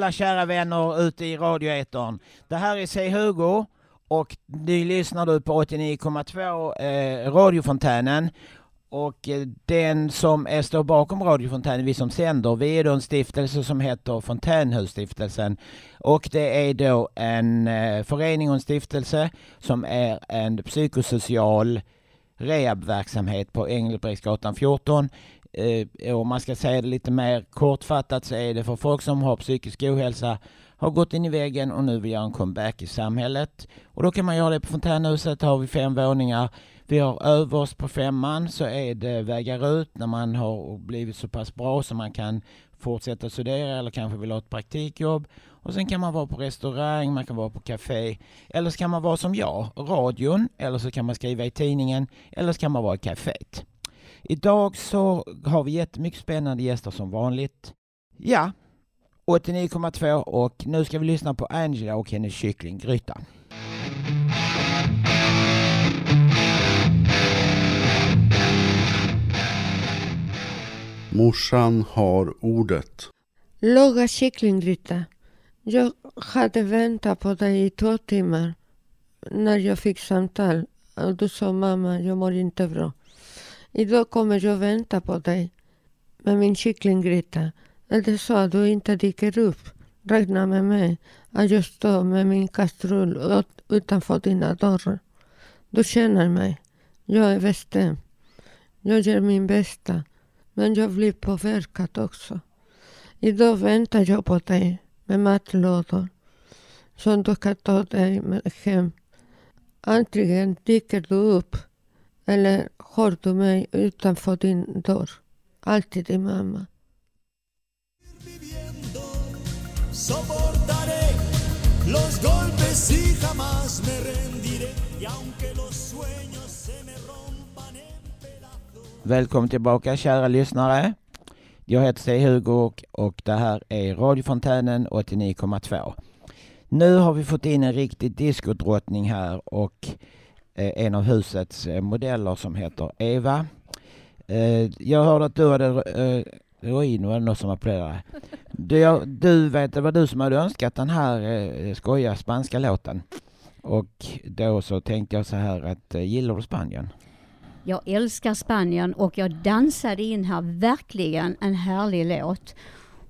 Alla kära vänner ute i radioetern. Det här är C. Hugo och ni lyssnar du på 89,2 eh, radiofontänen. Och eh, den som är, står bakom radiofontänen, vi som sänder, vi är då en stiftelse som heter Fontänhusstiftelsen. Och det är då en eh, förening och en stiftelse som är en psykosocial rehabverksamhet på Engelbrektsgatan 14 Eh, eh, om man ska säga det lite mer kortfattat så är det för folk som har psykisk ohälsa, har gått in i väggen och nu vill göra en comeback i samhället. Och då kan man göra det på Fontänhuset, har vi fem våningar. Vi har överst på femman så är det vägar ut när man har blivit så pass bra så man kan fortsätta studera eller kanske vill ha ett praktikjobb. Och sen kan man vara på restaurang, man kan vara på café. Eller så kan man vara som jag, radion. Eller så kan man skriva i tidningen. Eller så kan man vara i kaféet. Idag så har vi jättemycket spännande gäster som vanligt. Ja, 89,2 och nu ska vi lyssna på Angela och hennes kycklinggryta. Morsan har ordet. Laga kycklinggryta. Jag hade väntat på dig i två timmar när jag fick samtal och du sa mamma, jag mår inte bra. Idag kommer jag vänta på dig med min kycklinggryta. Är det så att du inte dyker upp, räkna med mig att jag står med min kastrull utanför dina dörrar. Du känner e mig. Jag är bestämd. Jag gör min bästa. Men jag blir påverkad också. Idag väntar jag på dig med matlådor som du kan ta dig med hem. Antingen dyker du upp eller har du mig utanför din dörr. Alltid din mamma. Välkommen tillbaka kära lyssnare. Jag heter C. Hugo och, och det här är radiofontänen 89,2. Nu har vi fått in en riktig diskodrottning här och Eh, en av husets eh, modeller som heter Eva. Eh, jag hörde att du hade Roino det något som applåderade. Du, du vet, det var du som hade önskat den här skoja spanska låten. Och då så tänkte jag så här att, gillar du Spanien? Jag älskar Spanien och jag dansade in här verkligen en härlig låt.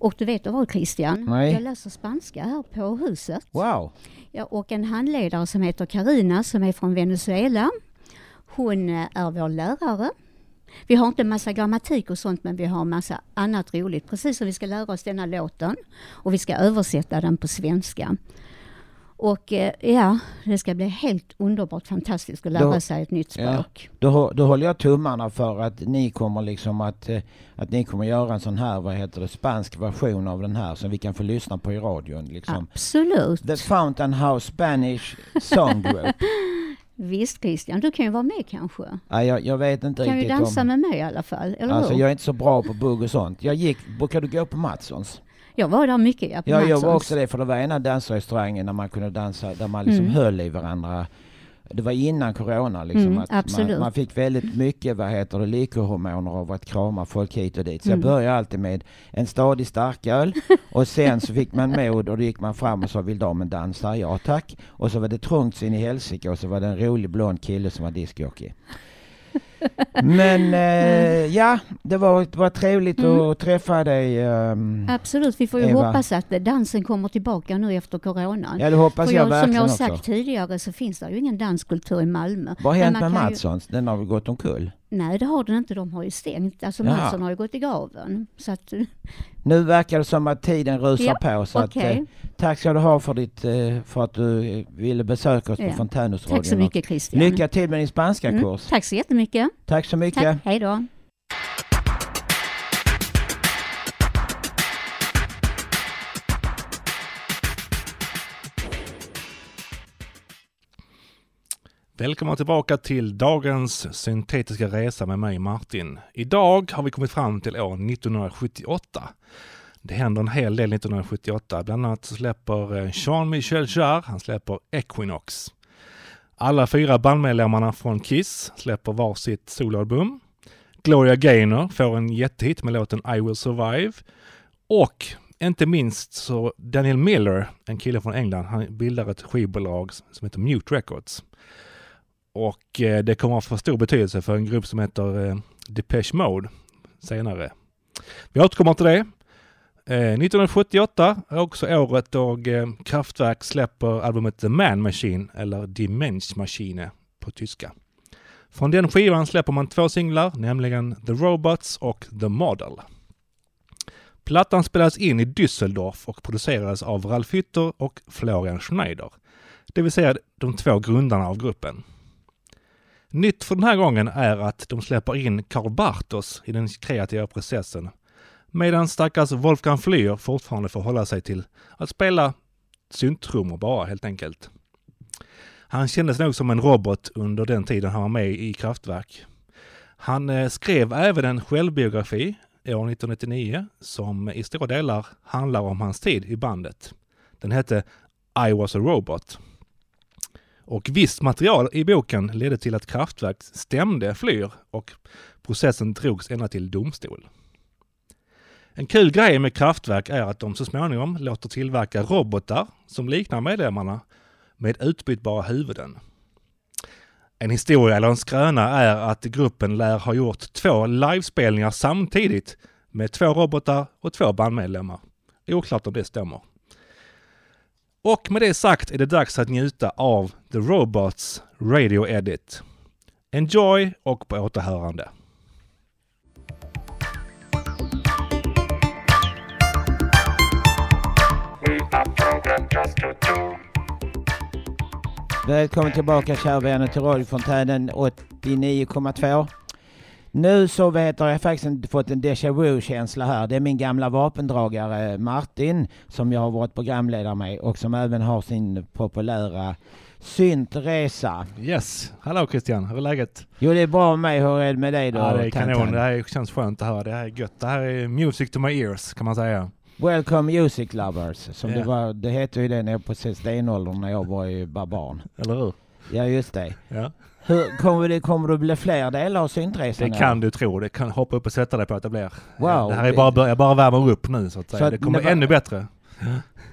Och du vet vad Christian? Nej. Jag läser spanska här på huset. Wow! Ja, och en handledare som heter Karina som är från Venezuela. Hon eh, är vår lärare. Vi har inte massa grammatik och sånt men vi har massa annat roligt. Precis som vi ska lära oss denna låten och vi ska översätta den på svenska. Och eh, ja, det ska bli helt underbart fantastiskt att lära då, sig ett nytt språk. Ja, då, då håller jag tummarna för att ni kommer liksom att, eh, att ni kommer göra en sån här, vad heter det, spansk version av den här som vi kan få lyssna på i radion. Liksom. Absolut. The Fountain House Spanish Song Group. Visst Christian, du kan ju vara med kanske? Ja, jag, jag vet inte kan riktigt Kan du dansa om... med mig i alla fall, eller Alltså hur? jag är inte så bra på bugg och sånt. Jag gick, brukar du gå på Matssons? Jag var där mycket, ja. På ja, jag var också det, för det var ena dansrestaurangen där man kunde dansa, där man liksom mm. höll i varandra. Det var innan corona liksom. Mm, att man, man, fick väldigt mycket, vad heter det, lyckohormoner av att krama folk hit och dit. Så mm. jag började alltid med en stadig starköl och sen så fick man mod och då gick man fram och sa vill damen dansa? Ja tack. Och så var det trångt in i helsike och så var det en rolig blond kille som var discjockey. Men eh, ja, det var, det var trevligt mm. att träffa dig. Um, Absolut, vi får ju Eva. hoppas att dansen kommer tillbaka nu efter coronan. Ja, det hoppas För jag, jag verkligen Som jag har sagt också. tidigare så finns det ju ingen danskultur i Malmö. Vad har hänt med Matssons? Ju... Den har väl gått omkull? Nej, det har den inte. De har ju stängt. Alltså ja. Har ju gått i graven. Så att... Nu verkar det som att tiden rusar ja, på. Så okay. att, eh, tack ska du ha för, ditt, eh, för att du ville besöka oss ja. på Fontänhusradion. Tack så mycket Christian. Lycka till med din spanska mm. kurs. Tack så jättemycket. Tack så mycket. Tack. Hej då. Välkomna tillbaka till dagens syntetiska resa med mig Martin. Idag har vi kommit fram till år 1978. Det händer en hel del 1978. Bland annat släpper eh, Jean-Michel Jarre, han släpper Equinox. Alla fyra bandmedlemmarna från Kiss släpper varsitt soloalbum. Gloria Gaynor får en jättehit med låten I will survive. Och inte minst så Daniel Miller, en kille från England, han bildar ett skivbolag som heter Mute Records. Och eh, det kommer att få stor betydelse för en grupp som heter eh, Depeche Mode senare. Vi återkommer till det. Eh, 1978 är också året då Kraftwerk släpper albumet The Man Machine, eller Die Mensch Maschine på tyska. Från den skivan släpper man två singlar, nämligen The Robots och The Model. Plattan spelades in i Düsseldorf och producerades av Ralf Hütter och Florian Schneider, det vill säga de två grundarna av gruppen. Nytt för den här gången är att de släpper in Karl Bartos i den kreativa processen, medan stackars Wolfgang Flyer fortfarande får hålla sig till att spela synttrummor bara helt enkelt. Han kändes nog som en robot under den tiden han var med i Kraftwerk. Han eh, skrev även en självbiografi år 1999 som i stora delar handlar om hans tid i bandet. Den hette I was a robot. Och visst material i boken ledde till att Kraftwerk stämde Flyr och processen drogs ända till domstol. En kul grej med Kraftwerk är att de så småningom låter tillverka robotar som liknar medlemmarna med utbytbara huvuden. En historia eller en skröna är att gruppen lär ha gjort två livespelningar samtidigt med två robotar och två bandmedlemmar. Oklart om det stämmer. Och med det sagt är det dags att njuta av The Robots Radio Edit. Enjoy och på återhörande. Välkommen tillbaka kära vänner till radiofontänen 89,2. Nu så vet jag, jag har faktiskt fått en déjà vu-känsla här. Det är min gamla vapendragare Martin som jag har varit programledare med och som även har sin populära syntresa. Yes, hallå Christian, hur är läget? Jo det är bra med mig, hur är det med dig då? Ja det är kanon, det här känns skönt att höra, det här är gött. Det här är music to my ears kan man säga. Welcome Music Lovers, som yeah. det var, det hette ju det nere på stenåldern när jag var ju bara barn. Eller hur? Ja just det. Ja. Hur, kommer, det, kommer det bli fler delar av syntresan? Det kan du tro. Det kan hoppa upp och sätta dig på att det blir. Wow. Det här är bara börja, bara värmer upp nu så att säga. Så det kommer var, ännu bättre.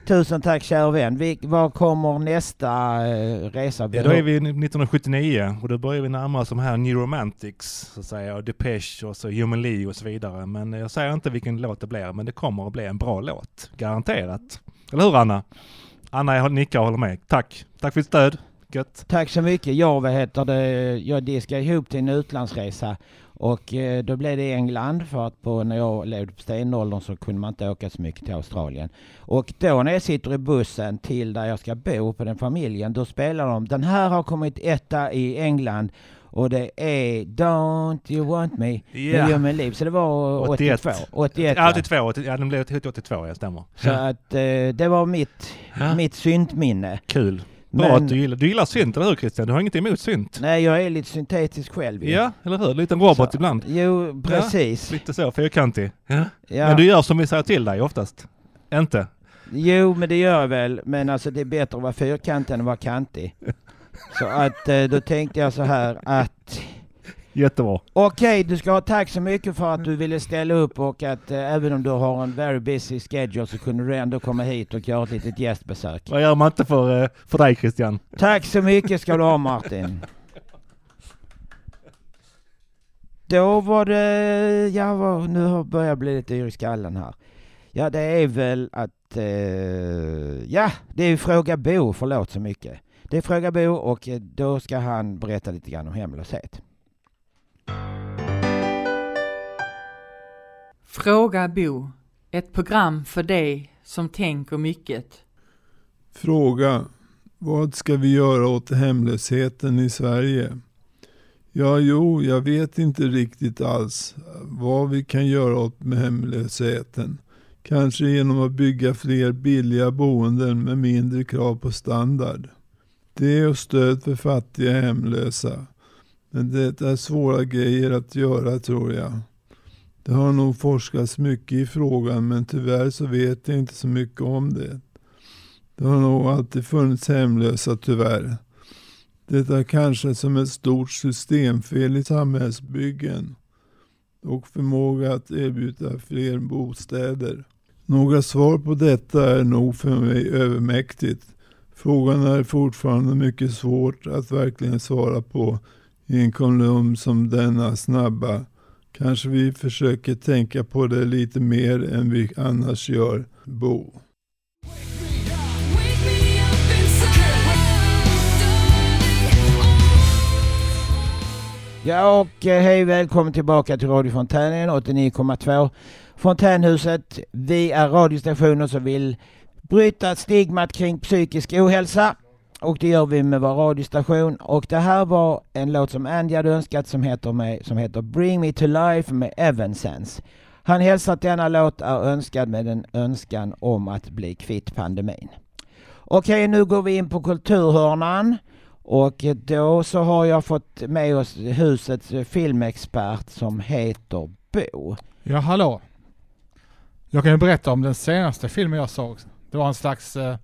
Tusen tack kära vän. Vi, vad kommer nästa uh, resa? Ja, då är vi 1979 och då börjar vi närma oss de här New Romantics, så att säga, och Depeche och så Human Lee och så vidare. Men jag säger inte vilken låt det blir, men det kommer att bli en bra låt. Garanterat. Eller hur Anna? Anna nickar och håller med. Tack. Tack för ditt stöd. Gött. Tack så mycket. Jag, vad heter det, jag diskade ihop till en utlandsresa och eh, då blev det England för att på, när jag levde på stenåldern så kunde man inte åka så mycket till Australien. Och då när jag sitter i bussen till där jag ska bo på den familjen, då spelar de, den här har kommit etta i England och det är Don't you want me yeah. med liv. Så det var 81. 82. 81 ja, 82. Ja, den blev 82, ja stämmer. Så att eh, det var mitt, ja. mitt syntminne. Kul. Bra men, att du gillar, du gillar synt, eller hur Christian? Du har inget emot synt? Nej, jag är lite syntetisk själv ju. Ja, eller hur? Lite en robot så, ibland. Jo, precis. Ja, lite så, fyrkantig. Ja. ja. Men du gör som vi säger till dig oftast? Inte? Jo, men det gör jag väl. Men alltså det är bättre att vara fyrkantig än att vara kantig. så att eh, då tänkte jag så här att Jättebra. Okej, du ska ha tack så mycket för att du ville ställa upp och att eh, även om du har en very busy schedule så kunde du ändå komma hit och göra ett litet gästbesök. Vad gör man inte för, eh, för dig Christian? Tack så mycket ska du ha Martin. Då var det, ja vad, nu börjar jag bli lite yr i skallen här. Ja det är väl att, eh, ja det är Fråga Bo, förlåt så mycket. Det är Fråga Bo och eh, då ska han berätta lite grann om hemlöshet. Fråga Bo, ett program för dig som tänker mycket. Fråga, vad ska vi göra åt hemlösheten i Sverige? Ja, jo, jag vet inte riktigt alls vad vi kan göra åt med hemlösheten. Kanske genom att bygga fler billiga boenden med mindre krav på standard. Det och stöd för fattiga hemlösa. Men det är svåra grejer att göra tror jag. Det har nog forskats mycket i frågan men tyvärr så vet jag inte så mycket om det. Det har nog alltid funnits hemlösa tyvärr. Det är kanske som ett stort systemfel i samhällsbyggen och förmåga att erbjuda fler bostäder. Några svar på detta är nog för mig övermäktigt. Frågan är fortfarande mycket svårt att verkligen svara på i en kolumn som denna snabba. Kanske vi försöker tänka på det lite mer än vi annars gör, Bo. Ja och eh, hej välkommen tillbaka till Radio Fontänen 89,2 Fontänhuset. Vi är radiostationer som vill bryta stigmat kring psykisk ohälsa och det gör vi med vår radiostation och det här var en låt som Andy hade önskat som heter, med, som heter Bring Me To Life med Evanescence. Han hälsar att denna låt är önskad med en önskan om att bli kvitt pandemin. Okej, nu går vi in på kulturhörnan. Och då så har jag fått med oss husets filmexpert som heter Bo. Ja, hallå. Jag kan ju berätta om den senaste filmen jag såg. Det var en slags, eh,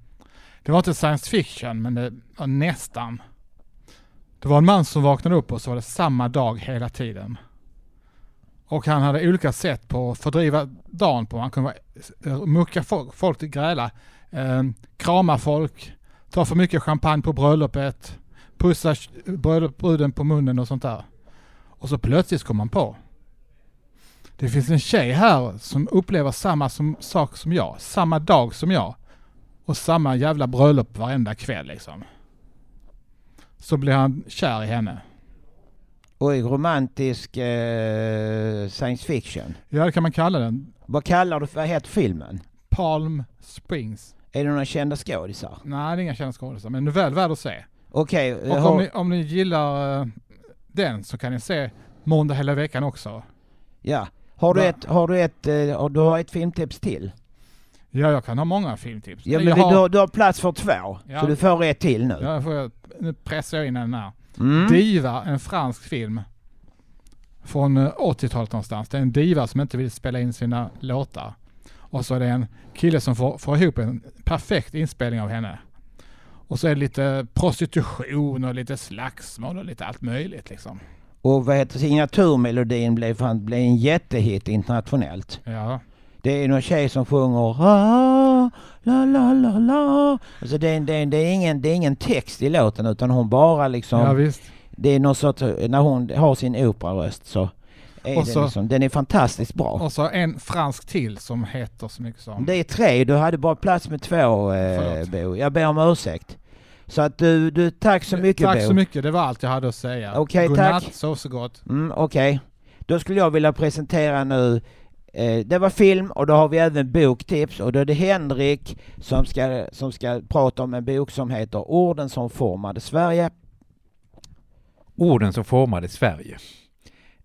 det var inte science fiction, men det var nästan. Det var en man som vaknade upp och så var det samma dag hela tiden. Och han hade olika sätt på att fördriva dagen på. Han kunde eh, mucka folk, folk till gräla, eh, krama folk, ta för mycket champagne på bröllopet, pussa bruden på munnen och sånt där. Och så plötsligt kom han på. Det finns en tjej här som upplever samma som, sak som jag, samma dag som jag. Och samma jävla bröllop varenda kväll liksom. Så blir han kär i henne. Oj, romantisk eh, science fiction. Ja, det kan man kalla den. Vad kallar du, vad heter filmen? Palm Springs. Är det några kända skådisar? Nej, det är inga kända skådisar, men väl värd att se. Okej. Okay, och har... om, ni, om ni gillar uh, den så kan ni se Måndag hela veckan också. Ja. Har du, ett, har du, ett, uh, du har ett filmtips till? Ja, jag kan ha många filmtips. Ja, men har... du, du, har plats för två, ja. så du får ett till nu. Ja, får jag, nu pressar jag in den här. Mm. Diva, en fransk film. Från 80-talet eh, någonstans. Det är en diva som inte vill spela in sina låtar. Och så är det en kille som får, får ihop en perfekt inspelning av henne. Och så är det lite prostitution och lite slagsmål och lite allt möjligt liksom. Och vad heter signaturmelodin blev, blev en jättehit internationellt. Ja. Det är någon tjej som sjunger ah, la la la la. Alltså det, det, det, är ingen, det är ingen text i låten utan hon bara liksom. Ja, visst. Det är något sorts, när hon har sin operaröst så är och så, liksom, den är fantastiskt bra. Och så en fransk till som heter så mycket som... Det är tre, du hade bara plats med två eh, Bo. Jag ber om ursäkt. Så att du, du tack så mycket Tack Bo. så mycket, det var allt jag hade att säga. Okej, okay, tack. sov så gott. Mm, Okej. Okay. Då skulle jag vilja presentera nu eh, Eh, det var film och då har vi även boktips och då är det Henrik som ska, som ska prata om en bok som heter Orden som formade Sverige. Orden som formade Sverige.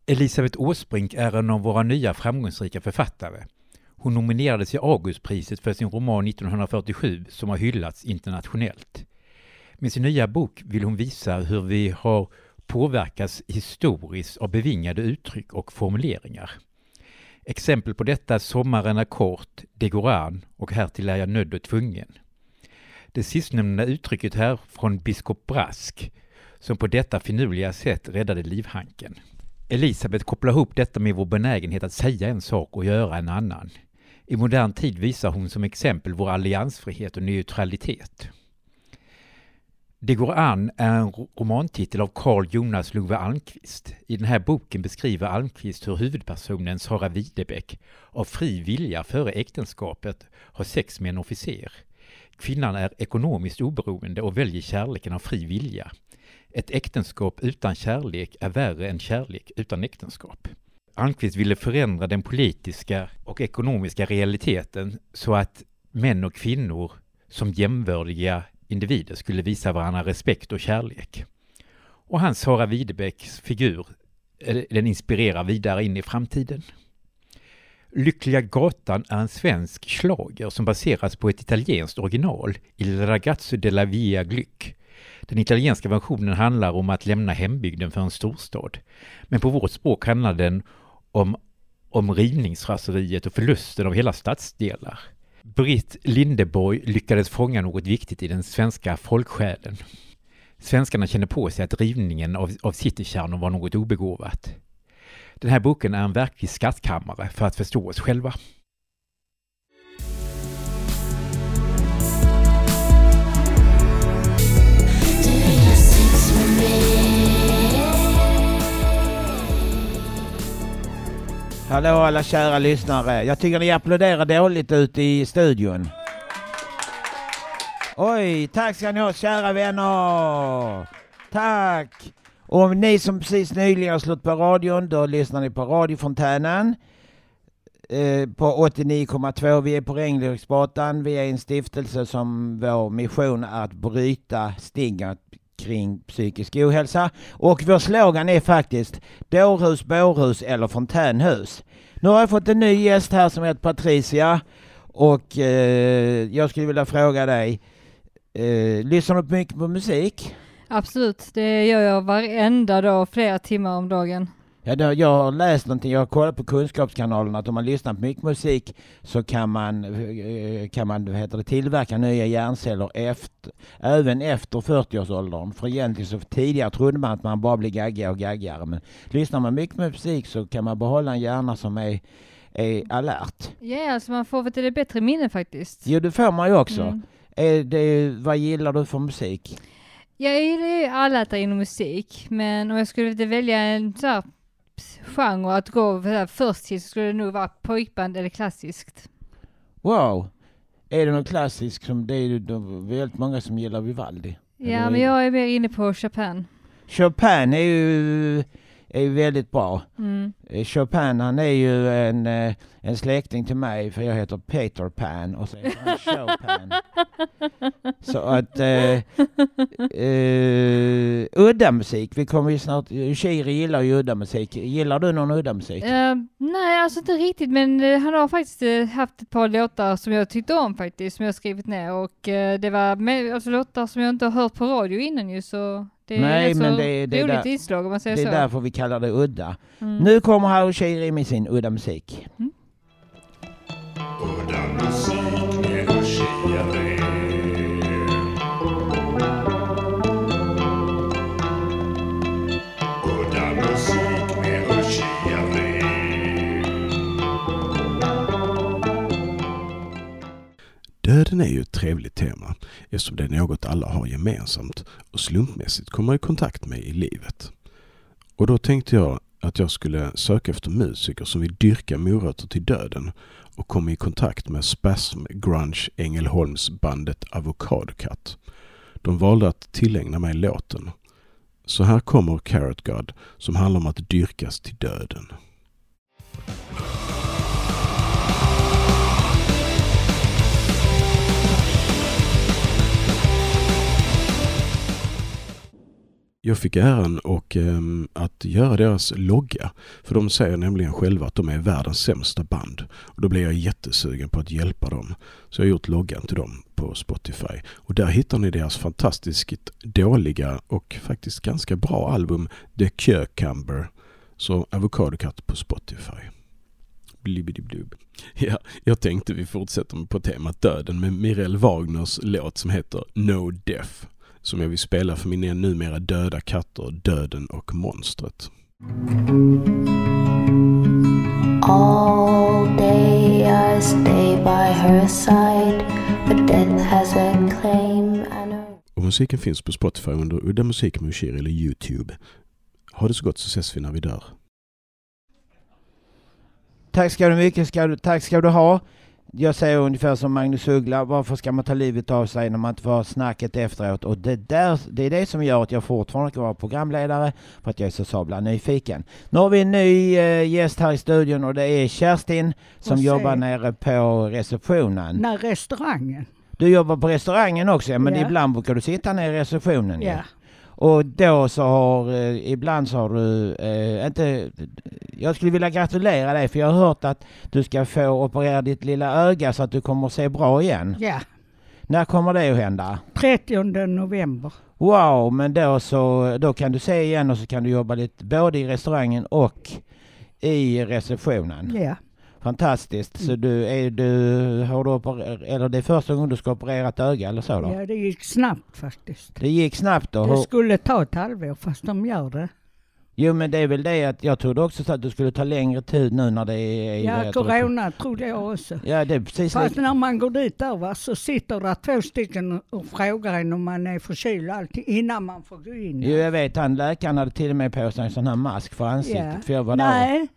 Elisabeth Åsbrink är en av våra nya framgångsrika författare. Hon nominerades i Augustpriset för sin roman 1947 som har hyllats internationellt. Med sin nya bok vill hon visa hur vi har påverkats historiskt av bevingade uttryck och formuleringar. Exempel på detta Sommaren är kort, Det går an och Härtill är jag nödd och tvungen. Det sistnämnda uttrycket här från biskop Brask, som på detta finurliga sätt räddade livhanken. Elisabeth kopplar ihop detta med vår benägenhet att säga en sak och göra en annan. I modern tid visar hon som exempel vår alliansfrihet och neutralitet. Det går an är en romantitel av Carl Jonas Love Almqvist. I den här boken beskriver Almqvist hur huvudpersonen Sara Widebeck av fri vilja före äktenskapet har sex med en officer. Kvinnan är ekonomiskt oberoende och väljer kärleken av fri vilja. Ett äktenskap utan kärlek är värre än kärlek utan äktenskap. Almqvist ville förändra den politiska och ekonomiska realiteten så att män och kvinnor som jämvördiga individer skulle visa varandra respekt och kärlek. Och hans Sara Widebecks figur, eh, den inspirerar vidare in i framtiden. Lyckliga gatan är en svensk slager som baseras på ett italienskt original, Il ragazzo della via Glück. Den italienska versionen handlar om att lämna hembygden för en storstad. Men på vårt språk handlar den om, om rivningsraseriet och förlusten av hela stadsdelar. Britt Lindeborg lyckades fånga något viktigt i den svenska folksjälen. Svenskarna kände på sig att rivningen av, av citykärnor var något obegåvat. Den här boken är en verklig skattkammare för att förstå oss själva. Hallå alla kära lyssnare. Jag tycker ni applåderar dåligt ute i studion. Oj, tack ska ni ha kära vänner. Tack. Och ni som precis nyligen har slått på radion, då lyssnar ni på radiofontänen eh, på 89,2. Vi är på Regnlöksgatan. Vi är en stiftelse som vår mission är att bryta stigmat kring psykisk ohälsa. Och vår slogan är faktiskt dårhus, bårhus eller fontänhus. Nu har jag fått en ny gäst här som heter Patricia och eh, jag skulle vilja fråga dig, eh, lyssnar du mycket på musik? Absolut, det gör jag varenda dag, flera timmar om dagen. Ja, då, jag har läst någonting, jag har kollat på Kunskapskanalen att om man lyssnar på mycket musik så kan man, eh, kan man vad heter det, tillverka nya hjärnceller efter, även efter 40-årsåldern. För egentligen så tidigare trodde man att man bara blir gaggigare och gaggigare. Men lyssnar man mycket musik så kan man behålla en hjärna som är, är alert. Ja, alltså man får ett bättre minne faktiskt. Jo, det får man ju också. Mm. Är det, vad gillar du för musik? Jag gillar ju alla där inom musik, men om jag skulle välja en så här genre att gå först till så skulle det nog vara pojkband eller klassiskt. Wow! Är det något klassiskt som det är de- väldigt många som gillar Vivaldi? Ja, Eller- men jag är mer inne på Chopin. Chopin är ju, är ju väldigt bra. Mm. Eh, Chopin han är ju en, eh, en släkting till mig för jag heter Peter Pan och så heter han Chopin. Så att eh, eh, udda musik, vi kommer ju snart, Shiri gillar ju udda musik. Gillar du någon udda musik? Eh, nej, alltså inte riktigt, men han har faktiskt haft ett par låtar som jag tyckte om faktiskt, som jag skrivit ner och eh, det var med, alltså, låtar som jag inte har hört på radio innan ju, så det är Nej, ett men så det- det är roligt där- inslag om man säger Det är så. därför vi kallar det udda. Mm. Nu kommer Harry Shiri med sin udda musik. Udda Döden är ju ett trevligt tema eftersom det är något alla har gemensamt och slumpmässigt kommer i kontakt med i livet. Och då tänkte jag att jag skulle söka efter musiker som vill dyrka morötter till döden och komma i kontakt med Spasm Grunge Ängelholmsbandet Avocadokat. De valde att tillägna mig låten. Så här kommer Carrot God som handlar om att dyrkas till döden. Jag fick äran och, ehm, att göra deras logga. För de säger nämligen själva att de är världens sämsta band. Och då blev jag jättesugen på att hjälpa dem. Så jag har gjort loggan till dem på Spotify. Och där hittar ni deras fantastiskt dåliga och faktiskt ganska bra album The Cucumber. Så Avocadokat på Spotify. Ja, jag tänkte vi fortsätter på temat döden med Mirel Wagners låt som heter No Death som jag vill spela för mina numera döda katter Döden och Monstret. All day I stay by her side, but death has a claim and a Och musiken finns på Spotify under Udda Musik med Ushir eller Youtube. Ha det så gott så ses vi när vi dör. Tack ska du mycket, ska du, tack ska du ha. Jag säger ungefär som Magnus Uggla, varför ska man ta livet av sig när man inte får ha snacket efteråt? Och det, där, det är det som gör att jag fortfarande kan vara programledare, för att jag är så sabla nyfiken. Nu har vi en ny eh, gäst här i studion och det är Kerstin som jobbar nere på receptionen. Nej, restaurangen. Du jobbar på restaurangen också, ja, men Ja. ibland brukar du sitta nere i receptionen. Ja. Och då så har, eh, ibland så har du eh, inte, jag skulle vilja gratulera dig för jag har hört att du ska få operera ditt lilla öga så att du kommer att se bra igen. Ja, När kommer det att hända? 30 november. Wow, men då så, då kan du se igen och så kan du jobba lite både i restaurangen och i receptionen. Ja. Fantastiskt. Så du, är du, har du operer, eller det är första gången du ska operera ett öga eller så då? ja, det gick snabbt faktiskt. Det gick snabbt då? Det skulle ta ett halvår fast de gör det. Jo men det är väl det att jag trodde också så att det skulle ta längre tid nu när det är... Ja, det? corona trodde jag också. Ja det är precis Fast när man går dit där va, så sitter det två stycken och frågar en om man är förkyld och allting innan man får gå in. Jo jag vet, han läkaren hade till och med på sig en sån här mask för ansiktet. Ja. För jag var där.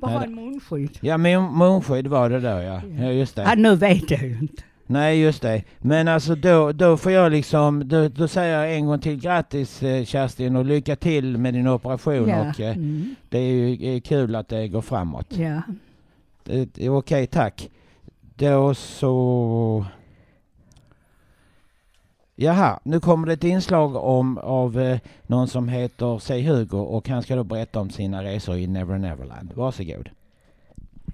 Bara en munskydd. Ja, mun- munskydd var det då ja. Ja, just det. Ja, nu vet jag ju inte. Nej, just det. Men alltså då, då får jag liksom, då, då säger jag en gång till grattis eh, Kerstin och lycka till med din operation Ja. och eh, Mm. det är ju är kul att det går framåt. Ja. Okej, tack. Då så... Jaha, nu kommer det ett inslag om, av eh, någon som heter Säg Hugo och han ska då berätta om sina resor i Never Neverland. Varsågod.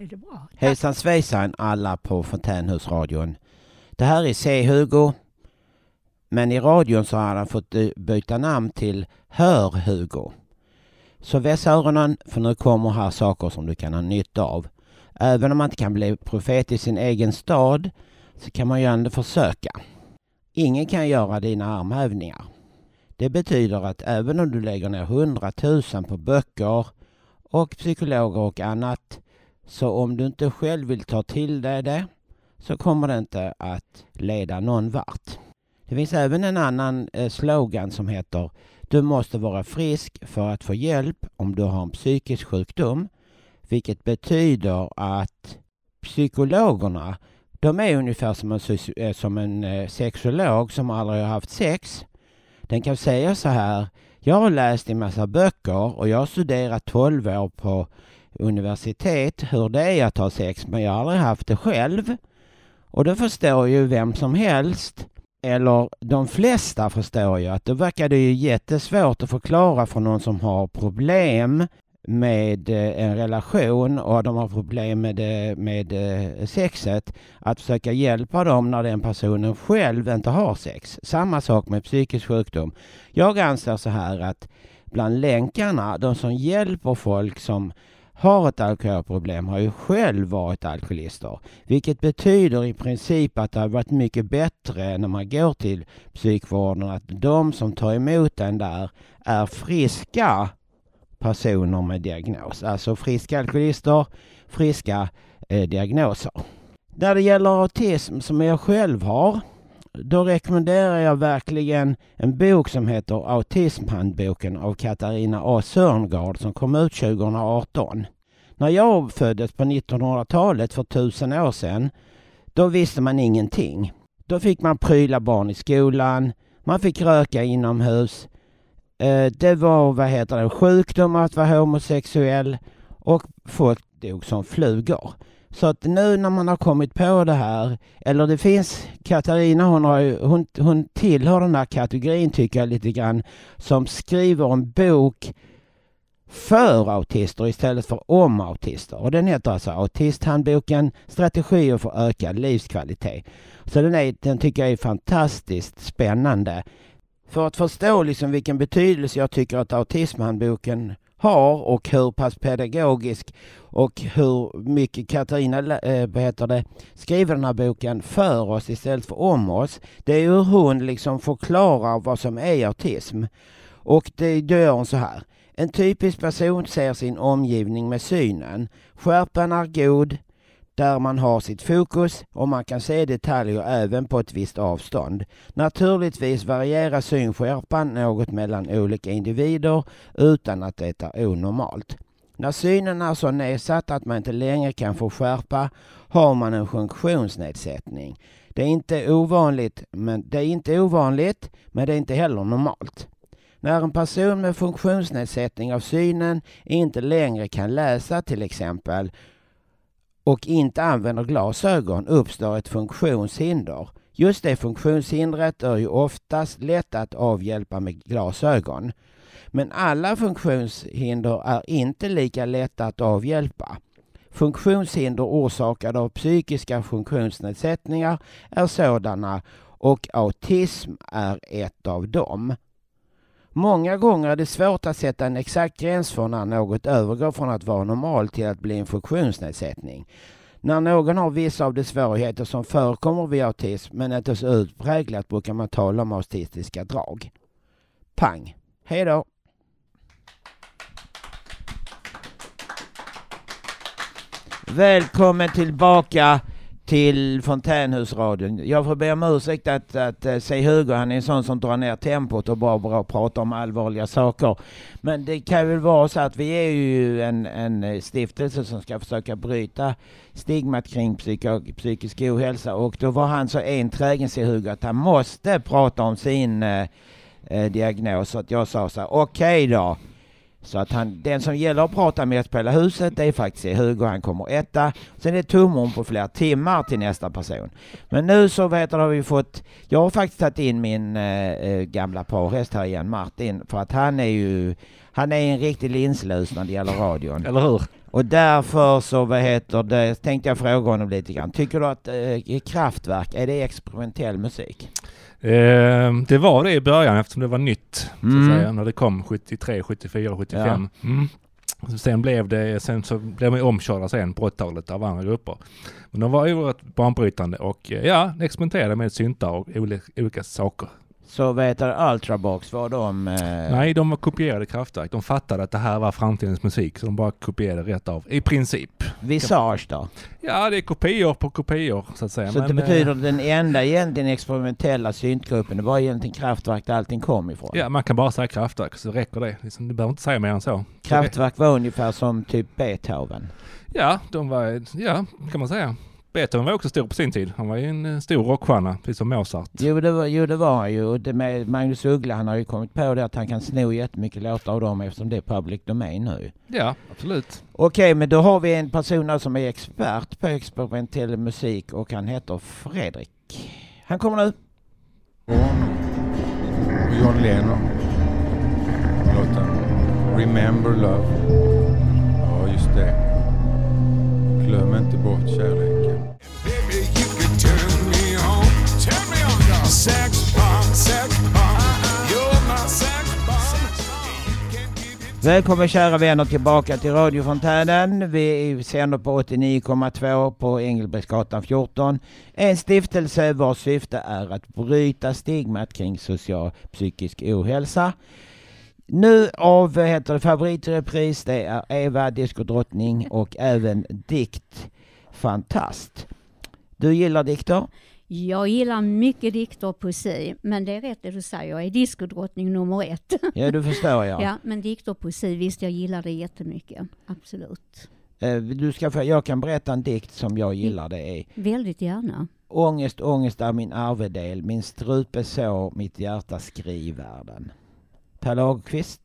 Är det bra? Hejsan svejsan alla på Fontänhusradion. Det här är C. Hugo. Men i radion så har han fått eh, byta namn till Hör Hugo. Så väss öronen för nu kommer här saker som du kan ha nytta av. Även om man inte kan bli profet i sin egen stad så kan man ju ändå försöka. Ingen kan göra dina armhävningar. Det betyder att även om du lägger ner hundratusen på böcker och psykologer och annat så om du inte själv vill ta till dig det så kommer det inte att leda någon vart. Det finns även en annan eh, slogan som heter Du måste vara frisk för att få hjälp om du har en psykisk sjukdom. Vilket betyder att psykologerna de är ungefär som en, eh, som en eh, sexolog som aldrig har haft sex. Den kan säga så här Jag har läst en massa böcker och jag har studerat 12 år på universitet hur det är att ha sex men jag har aldrig haft det själv. Och då förstår ju vem som helst, eller de flesta förstår ju att då verkar det ju jättesvårt att förklara för någon som har problem med eh, en relation och de har problem med, med eh, sexet att försöka hjälpa dem när den personen själv inte har sex. Samma sak med psykisk sjukdom. Jag anser så här att bland länkarna, de som hjälper folk som har ett alkoholproblem har ju själv varit alkoholister. Vilket betyder i princip att det har varit mycket bättre när man går till psykvården att de som tar emot en där är friska personer med diagnos. Alltså friska alkoholister, friska eh, diagnoser. När det gäller autism som jag själv har då rekommenderar jag verkligen en bok som heter Autismhandboken av Katarina A Sörngard som kom ut 2018. När jag föddes på 1900-talet för tusen år sedan, då visste man ingenting. Då fick man pryla barn i skolan, man fick röka inomhus. Eh, det var, vad heter det, sjukdom att vara homosexuell och folk dog som flugor. Så att nu när man har kommit på det här, eller det finns, Katarina hon, har ju, hon, hon tillhör den här kategorin tycker jag lite grann, som skriver en bok för autister istället för om autister. Och den heter alltså Autisthandboken Strategier för ökad livskvalitet. Så den, är, den tycker jag är fantastiskt spännande. För att förstå liksom vilken betydelse jag tycker att Autismhandboken har och hur pass pedagogisk och hur mycket Katarina äh, heter det, skriver den här boken för oss istället för om oss. Det är hur hon liksom förklarar vad som är autism. Och det då gör hon så här. En typisk person ser sin omgivning med synen. Skärpan är god, där man har sitt fokus och man kan se detaljer även på ett visst avstånd. Naturligtvis varierar synskärpan något mellan olika individer utan att det är onormalt. När synen är så nedsatt att man inte längre kan få skärpa har man en funktionsnedsättning. Det är inte ovanligt, men det är inte ovanligt, men det är inte heller normalt. När en person med funktionsnedsättning av synen inte längre kan läsa till exempel och inte använder glasögon uppstår ett funktionshinder. Just det funktionshindret är ju oftast lätt att avhjälpa med glasögon. Men alla funktionshinder är inte lika lätta att avhjälpa. Funktionshinder orsakade av psykiska funktionsnedsättningar är sådana och autism är ett av dem. Många gånger är det svårt att sätta en exakt gräns för när något övergår från att vara normalt till att bli en funktionsnedsättning. När någon har vissa av de svårigheter som förekommer vid autism men inte så utpräglat brukar man tala om autistiska drag. Pang! Hej då! Välkommen tillbaka till Fontänhusradion. Jag får be om ursäkt att, att eh, uh, Hugo, han är en sån som drar ner tempot och bara, bara pratar om allvarliga saker. Men det kan väl vara så att vi är ju en, en eh, stiftelse som ska försöka bryta stigmat kring psyko, psykisk ohälsa och då var han så enträgen, säger Hugo, att han måste prata om sin eh, eh, diagnos. Så att jag sa så här, okej okay då. Så att han, den som gäller att prata med på hela huset, det är faktiskt Hugo, han kommer etta. Sen är det tumom på flera timmar till nästa person. Men nu så vet du, har vi fått, jag har faktiskt tagit in min äh, gamla parhäst här igen, Martin, för att han är ju, han är en riktig linslus när det gäller radion. Eller hur? Och därför så, vad heter det, tänkte jag fråga honom lite grann. Tycker du att äh, Kraftwerk, är det experimentell musik? Eh, det var det i början eftersom det var nytt, Mm. så att säga, när det kom 73, 74, 75. Mm. Sen blev det, sen så blev man omkörda sen på 80-talet av andra grupper. Men de var oerhört banbrytande och eh, ja, experimenterade med syntar och olika, olika saker. Så vet du, Ultrabox, var de... Eh, Nej, de kopierade kraftverk. De fattade att det här var framtidens musik, så de bara kopierade rätt av, i princip. Visage då? Ja, det är kopior på kopior, så att säga. Så det Men, eh, betyder den enda egentligen experimentella syntgruppen, det var egentligen Kraftwerk där allting kom ifrån? Ja, man kan bara säga kraftverk så räcker det. Liksom, du behöver inte säga mer än så. Kraftwerk var ungefär som typ Beethoven? Ja, de var, ja, kan man säga. Beethoven var också stor på sin tid. Han var ju en stor rockstjärna, precis som Mozart. Jo det var, jo, det var han ju. Och det med Magnus Uggla, han har ju kommit på det att han kan sno jättemycket låtar av dem eftersom det är public domain nu. Ja, absolut. Okej, men då har vi en person som är expert på experimentell musik och han heter Fredrik. Han kommer nu. John Lennon. Låten Remember Love. Ja, just det. Glöm inte bort kärleken. Välkommen kära vänner tillbaka till radiofontänen. Vi sänder på 89,2 på Engelbrektsgatan 14. En stiftelse vars syfte är att bryta stigmat kring social psykisk ohälsa. Nu av heter det, favoritrepris, det är Eva, diskodrottning och även dikt fantast. Du gillar dikter? Jag gillar mycket dikter och poesi, men det är rätt det du säger, jag är diskodrottning nummer ett. Ja, du förstår jag. ja, men dikter och poesi, visst jag gillar det jättemycket, absolut. Eh, Du ska få, jag kan berätta en dikt som jag gillar. Det är Väldigt gärna. Ångest, ångest är min arvedel, min strupe sår, mitt hjärta skrivvärlden. Per Lagerkvist.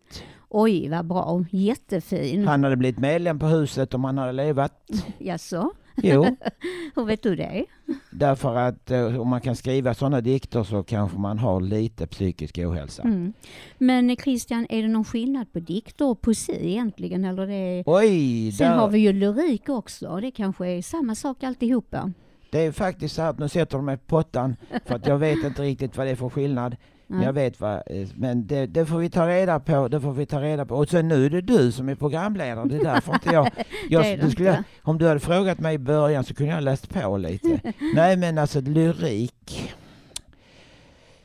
Oj, vad bra, jättefin. Han hade blivit medlem på huset om han hade levat. Jaså? Jo. Hur vet du det? Därför att eh, om man kan skriva sådana dikter så kanske man har lite psykisk ohälsa. Mm. Men Christian, är det någon skillnad på dikter och poesi egentligen? Eller det. Oj! Sen där- har vi ju lyrik också, det kanske är samma sak alltihopa. Det är faktiskt så att nu sätter de mig på pottan för att jag vet inte riktigt vad det är för skillnad. Nej. jag vet vad, eh, men det, det får vi ta reda på, det får vi ta reda på. Och sen nu är det du som är programledare, det är därför inte jag... jag Det skulle, inte. om du hade frågat mig i början så kunde jag ha läst på lite. Nej men alltså lyrik.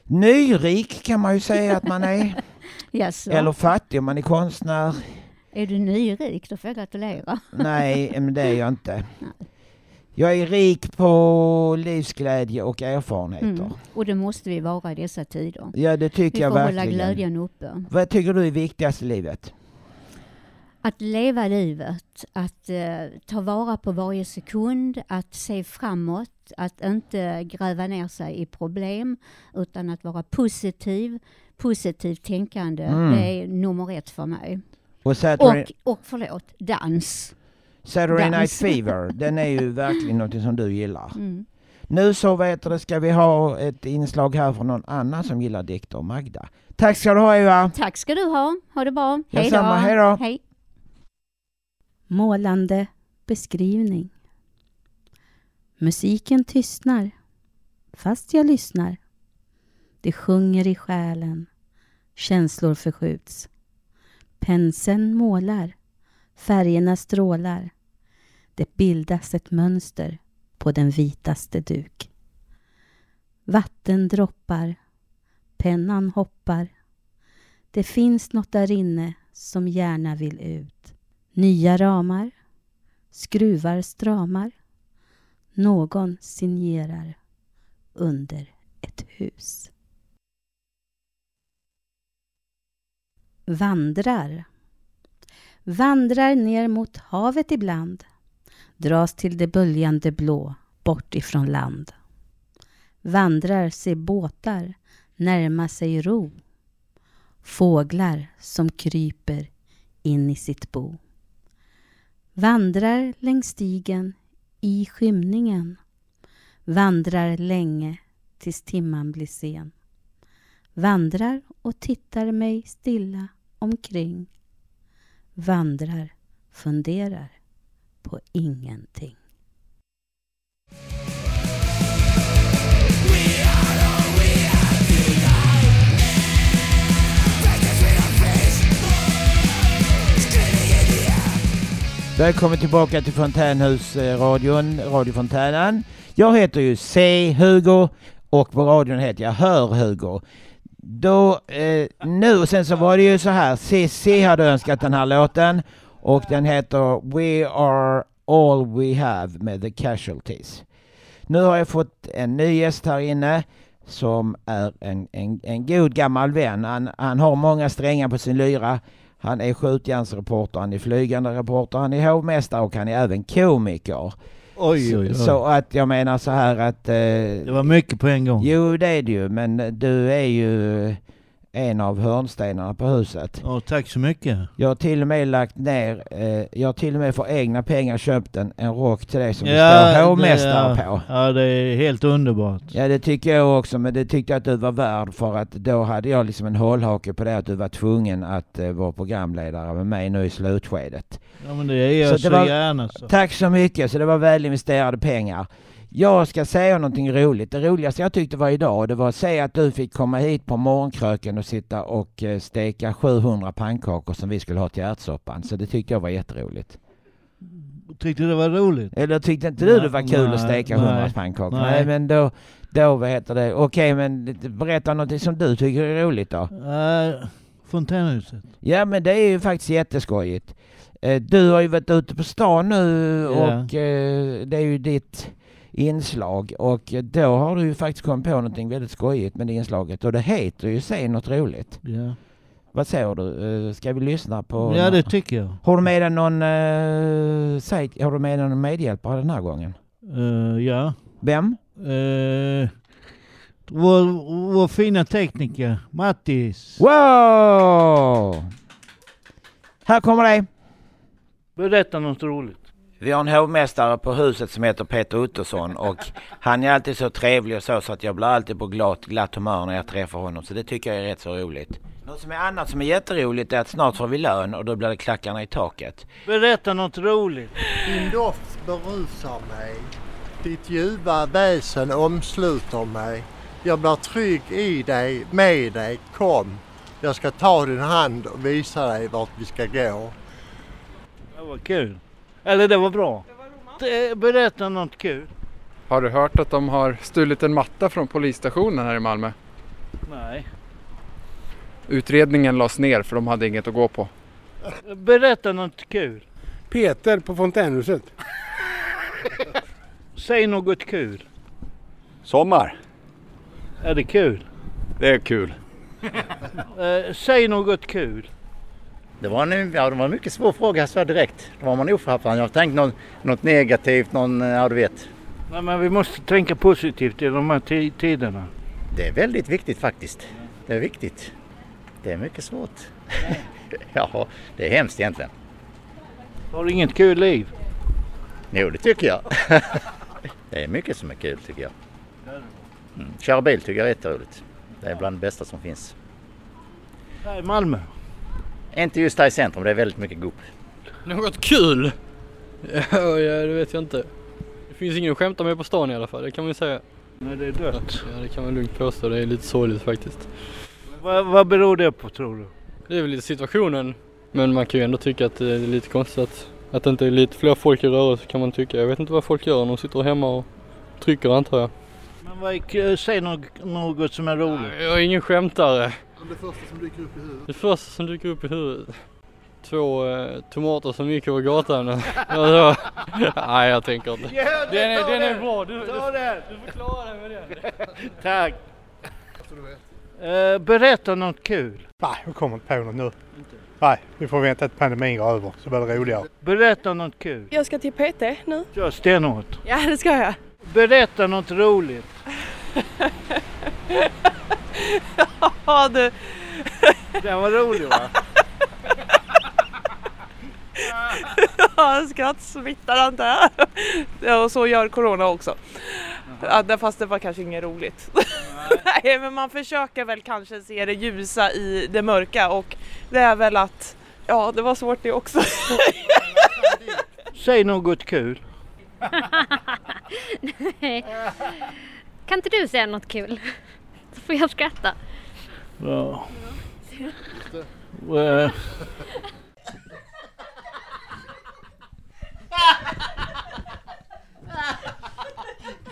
Nyrik kan man ju säga att man är. Jaså? Eller fattig om man är konstnär. Är du nyrik? Då får jag gratulera. Nej, men det är jag inte. Jag är rik på livsglädje och erfarenheter. Mm. Och det måste vi vara i dessa tider. Ja, det tycker vi jag får verkligen. hålla glädjen uppe. Vad tycker du är viktigast i livet? Att leva livet, att eh, ta vara på varje sekund, att se framåt, att inte gräva ner sig i problem, utan att vara positiv, positivt tänkande. Mm. Det är nummer ett för mig. Och Och, och förlåt, dans. Saturday Night. Fever, den är ju verkligen något som du gillar. Mm. Nu så vet du, ska vi ha ett inslag här från någon annan som gillar dikter, Magda. Tack ska du ha Eva! Tack ska du ha. Ha det bra. Hej då. Hej då. Hej. Målande beskrivning. Musiken tystnar, fast jag lyssnar. Det sjunger i själen, känslor förskjuts. Penseln målar, färgerna strålar. Det bildas ett mönster på den vitaste duk. Vatten droppar, pennan hoppar. Det finns något där inne som gärna vill ut. Nya ramar, skruvar stramar. någon signerar under ett hus. Vandrar. Vandrar ner mot havet ibland. Dras till det böljande blå, bort ifrån land. Vandrar ser båtar närma sig ro. Fåglar som kryper in i sitt bo. Vandrar längs stigen i skymningen. Vandrar länge tills timman blir sen. Vandrar och tittar mig stilla omkring. Vandrar, funderar på ingenting. Välkommen tillbaka till Fontänhusradion, eh, radiofontänen. Jag heter ju C. Hugo och på radion heter jag Hör Hugo. Då, eh, nu och sen så var det ju så här, CC hade önskat den här låten och den heter We are all we have med The Casualties. Nu har jag fått en ny gäst här inne som är en, en, en god gammal vän. Han, han har många strängar på sin lyra. Han är skjutjärnsreporter, han är flygande reporter, han är hovmästare och han är även komiker. Oj, oj, oj. Så att jag menar så här att... Eh, Det var mycket på en gång. Jo, det är det ju, men du är ju en av hörnstenarna på huset. Ja, tack så mycket. Jag har till och med lagt ner, eh, jag har till och med för egna pengar köpt en, en rock till dig som det står hovmästare det, på. Ja, det är helt underbart. Ja det tycker jag också, men det tyckte jag att du var värd för att då hade jag liksom en hållhake på det att du var tvungen att eh, vara programledare med mig nu i slutskedet. Ja, men det är jag så, det var- gärna så. Tack så mycket, så det var väl investerade pengar. Jag ska säga någonting roligt. Det roligaste jag tyckte var idag, det var att säga att du fick komma hit på morgonkröken och sitta och eh, steka 700 pannkakor som vi skulle ha till ärtsoppan. Så det tyckte jag var jätteroligt. Tyckte du det var roligt? Eller tyckte inte du det var Nej, kul nej, att steka nej, 100 pannkakor? nej. Nej, men då, då vad heter det, okej men berätta någonting som du tycker är roligt då. Uh, fontänhuset. Ja men det är ju faktiskt jätteskojigt. Eh, Du har ju varit ute på stan nu och eh, det är ju ditt inslag och då har du ju faktiskt kommit på någonting väldigt skojigt med det inslaget och det heter ju Säg något roligt. Ja. Vad säger du? Eh, Ska vi lyssna på? Ja, det tycker jag. Har du med dig någon, uh, säg, har du med dig någon medhjälpare den här gången? Eh, ja. Vem? Uh, vår, vår fina tekniker, Mattis. Wow! Här kommer det. Berätta något roligt. Vi har en hovmästare på huset som heter Peter Ottosson och han är alltid så trevlig och så, så att jag blir alltid på glatt, glatt humör när jag träffar honom. Så det tycker jag är rätt så roligt. Något som är annat som är jätteroligt är att snart får vi lön och då blir det klackarna i taket. Berätta något roligt. Din doft berusar mig. Ditt ljuva väsen omsluter mig. Jag blir trygg i dig, med dig. Kom. Jag ska ta din hand och visa dig vart vi ska gå. Det var kul. Eller det var bra. Det- Berätta något kul. Har du hört att de har stulit en matta från polisstationen här i Malmö? Nej. Utredningen lades ner för de hade inget att gå på. Berätta något kul. Peter på Fontänhuset. Säg något kul. Sommar. Är det kul? Det är kul. Eh, säg något kul. Det var, en, ja, det var en mycket svår fråga så direkt. Då var man oförberedd. Jag har tänkt något, något negativt, någon, ja du vet. Nej, men vi måste tänka positivt i de här ti- tiderna. Det är väldigt viktigt faktiskt. Det är viktigt. Det är mycket svårt. ja, det är hemskt egentligen. Har du inget kul liv? Jo, det tycker jag. det är mycket som är kul tycker jag. Mm. Köra bil tycker jag är jätteroligt. Det är bland det bästa som finns. Här i Malmö? Inte just här i centrum, det är väldigt mycket gupp. Något kul? Ja, ja, det vet jag inte. Det finns ingen att skämta med på stan i alla fall, det kan man ju säga. Nej, det är dött. Ja, det kan man lugnt påstå. Det är lite sorgligt faktiskt. Vad, vad beror det på tror du? Det är väl lite situationen. Men man kan ju ändå tycka att det är lite konstigt att, att det inte är lite fler folk i rörelse kan man tycka. Jag vet inte vad folk gör. De sitter hemma och trycker antar jag. Men vad är, säg något, något som är roligt. Jag är ingen skämtare. Det första som dyker upp i huvudet. Det första som dyker upp i huvudet. två eh, tomater som gick över gatan. Nej jag tänker inte. Ja, Den är, ta den är bra. Du, Ta du, den. du får klara dig med den. Tack. Eh, berätta något kul. Nej, jag kommer inte på något nu. Nej, vi får vänta till pandemin är över så blir det roligare. Berätta något kul. Jag ska till PT nu. Kör stenhårt. Ja, det ska jag. Berätta något roligt. Ja, du. Den var rolig va? Ja, skratt smittar antar jag. Ja, och så gör corona också. Ja, det- fast det var kanske inget roligt. Nej, men man försöker väl kanske se det ljusa i det mörka och det är väl att Ja, det var svårt det också. Säg något kul. Nej. Kan inte du säga något kul? Så får jag skratta. Ja. Eh,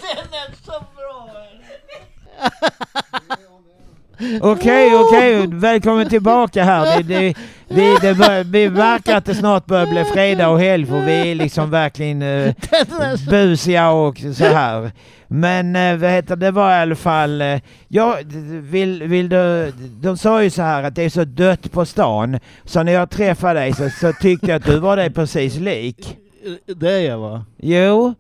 Den är så bra! Okej, okej, välkommen tillbaka här. Det, det, vi, det, bör, vi verkar att det snart börjar bli fredag och helg för vi är liksom verkligen uh, busiga och så här. Men uh, vad heter det var i alla fall, uh, ja, vill, vill du, de sa ju så här att det är så dött på stan. Så när jag träffade dig så, så tyckte jag att du var dig precis lik. Det är jag va? Jo.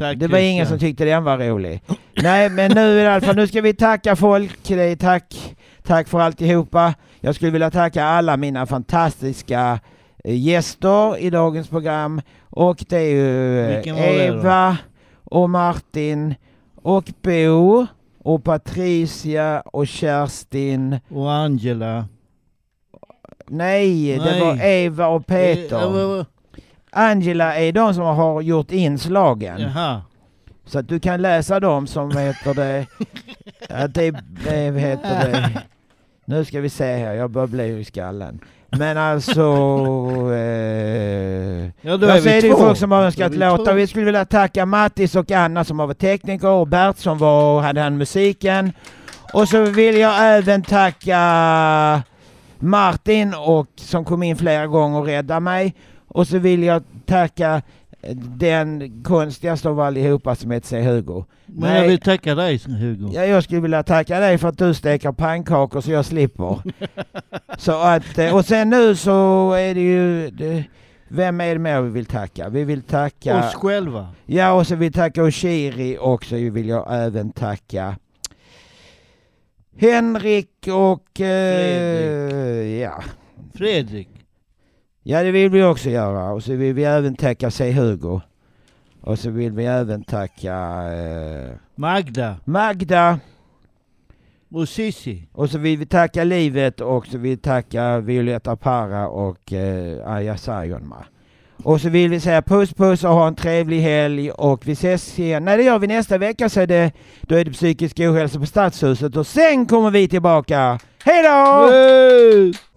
Tack, det var ingen som tyckte den var rolig. Nej, men nu i alla fall, nu ska vi tacka folk. Det tack, tack för alltihopa. Jag skulle vilja tacka alla mina fantastiska eh, gäster i dagens program. Och det är ju det? Eva och Martin och Bo och Patricia och Kerstin. Och Angela. Nej, det Nej. var Eva och Eh, Peter. vad- Angela är de som har gjort inslagen. Jaha. Så att du kan läsa dem som heter det... Att det, det heter det... Nu ska vi se här, jag börjar bli i skallen. Men alltså... Eh, Ja, då är ser det ju folk som har är önskat vi låtar. Vi skulle vilja tacka Mattis och Anna som har varit tekniker och Bert som var, hade han musiken. Och så vill jag även tacka Martin och, som kom in flera gånger och räddade mig. Och så vill jag tacka den konstigaste av allihopa som heter C. Hugo. Men jag vill tacka dig Hugo. Ja, jag skulle vilja tacka dig för att du steker pannkakor så jag slipper. så att, eh, och sen nu så är det ju... Det, vem är det mer vi vill tacka? Vi vill tacka... Oss själva. Ja, och så vill vi tacka Oshiri och så vill jag även tacka Henrik och... Eh, ja. Fredrik. Ja, det vill vi också göra. Och så vill vi även tacka sig Hugo. Och så vill vi även tacka... Eh, Magda. Magda. Och Sissi. Och så vill vi tacka livet och så vill vi tacka Violetta Parra och eh, Arja Saijonmaa. Och så vill vi säga puss puss och ha en trevlig helg och vi ses igen. Nej det gör vi nästa vecka så är det, då är det psykisk ohälsa på Stadshuset och sen kommer vi tillbaka. Hej då!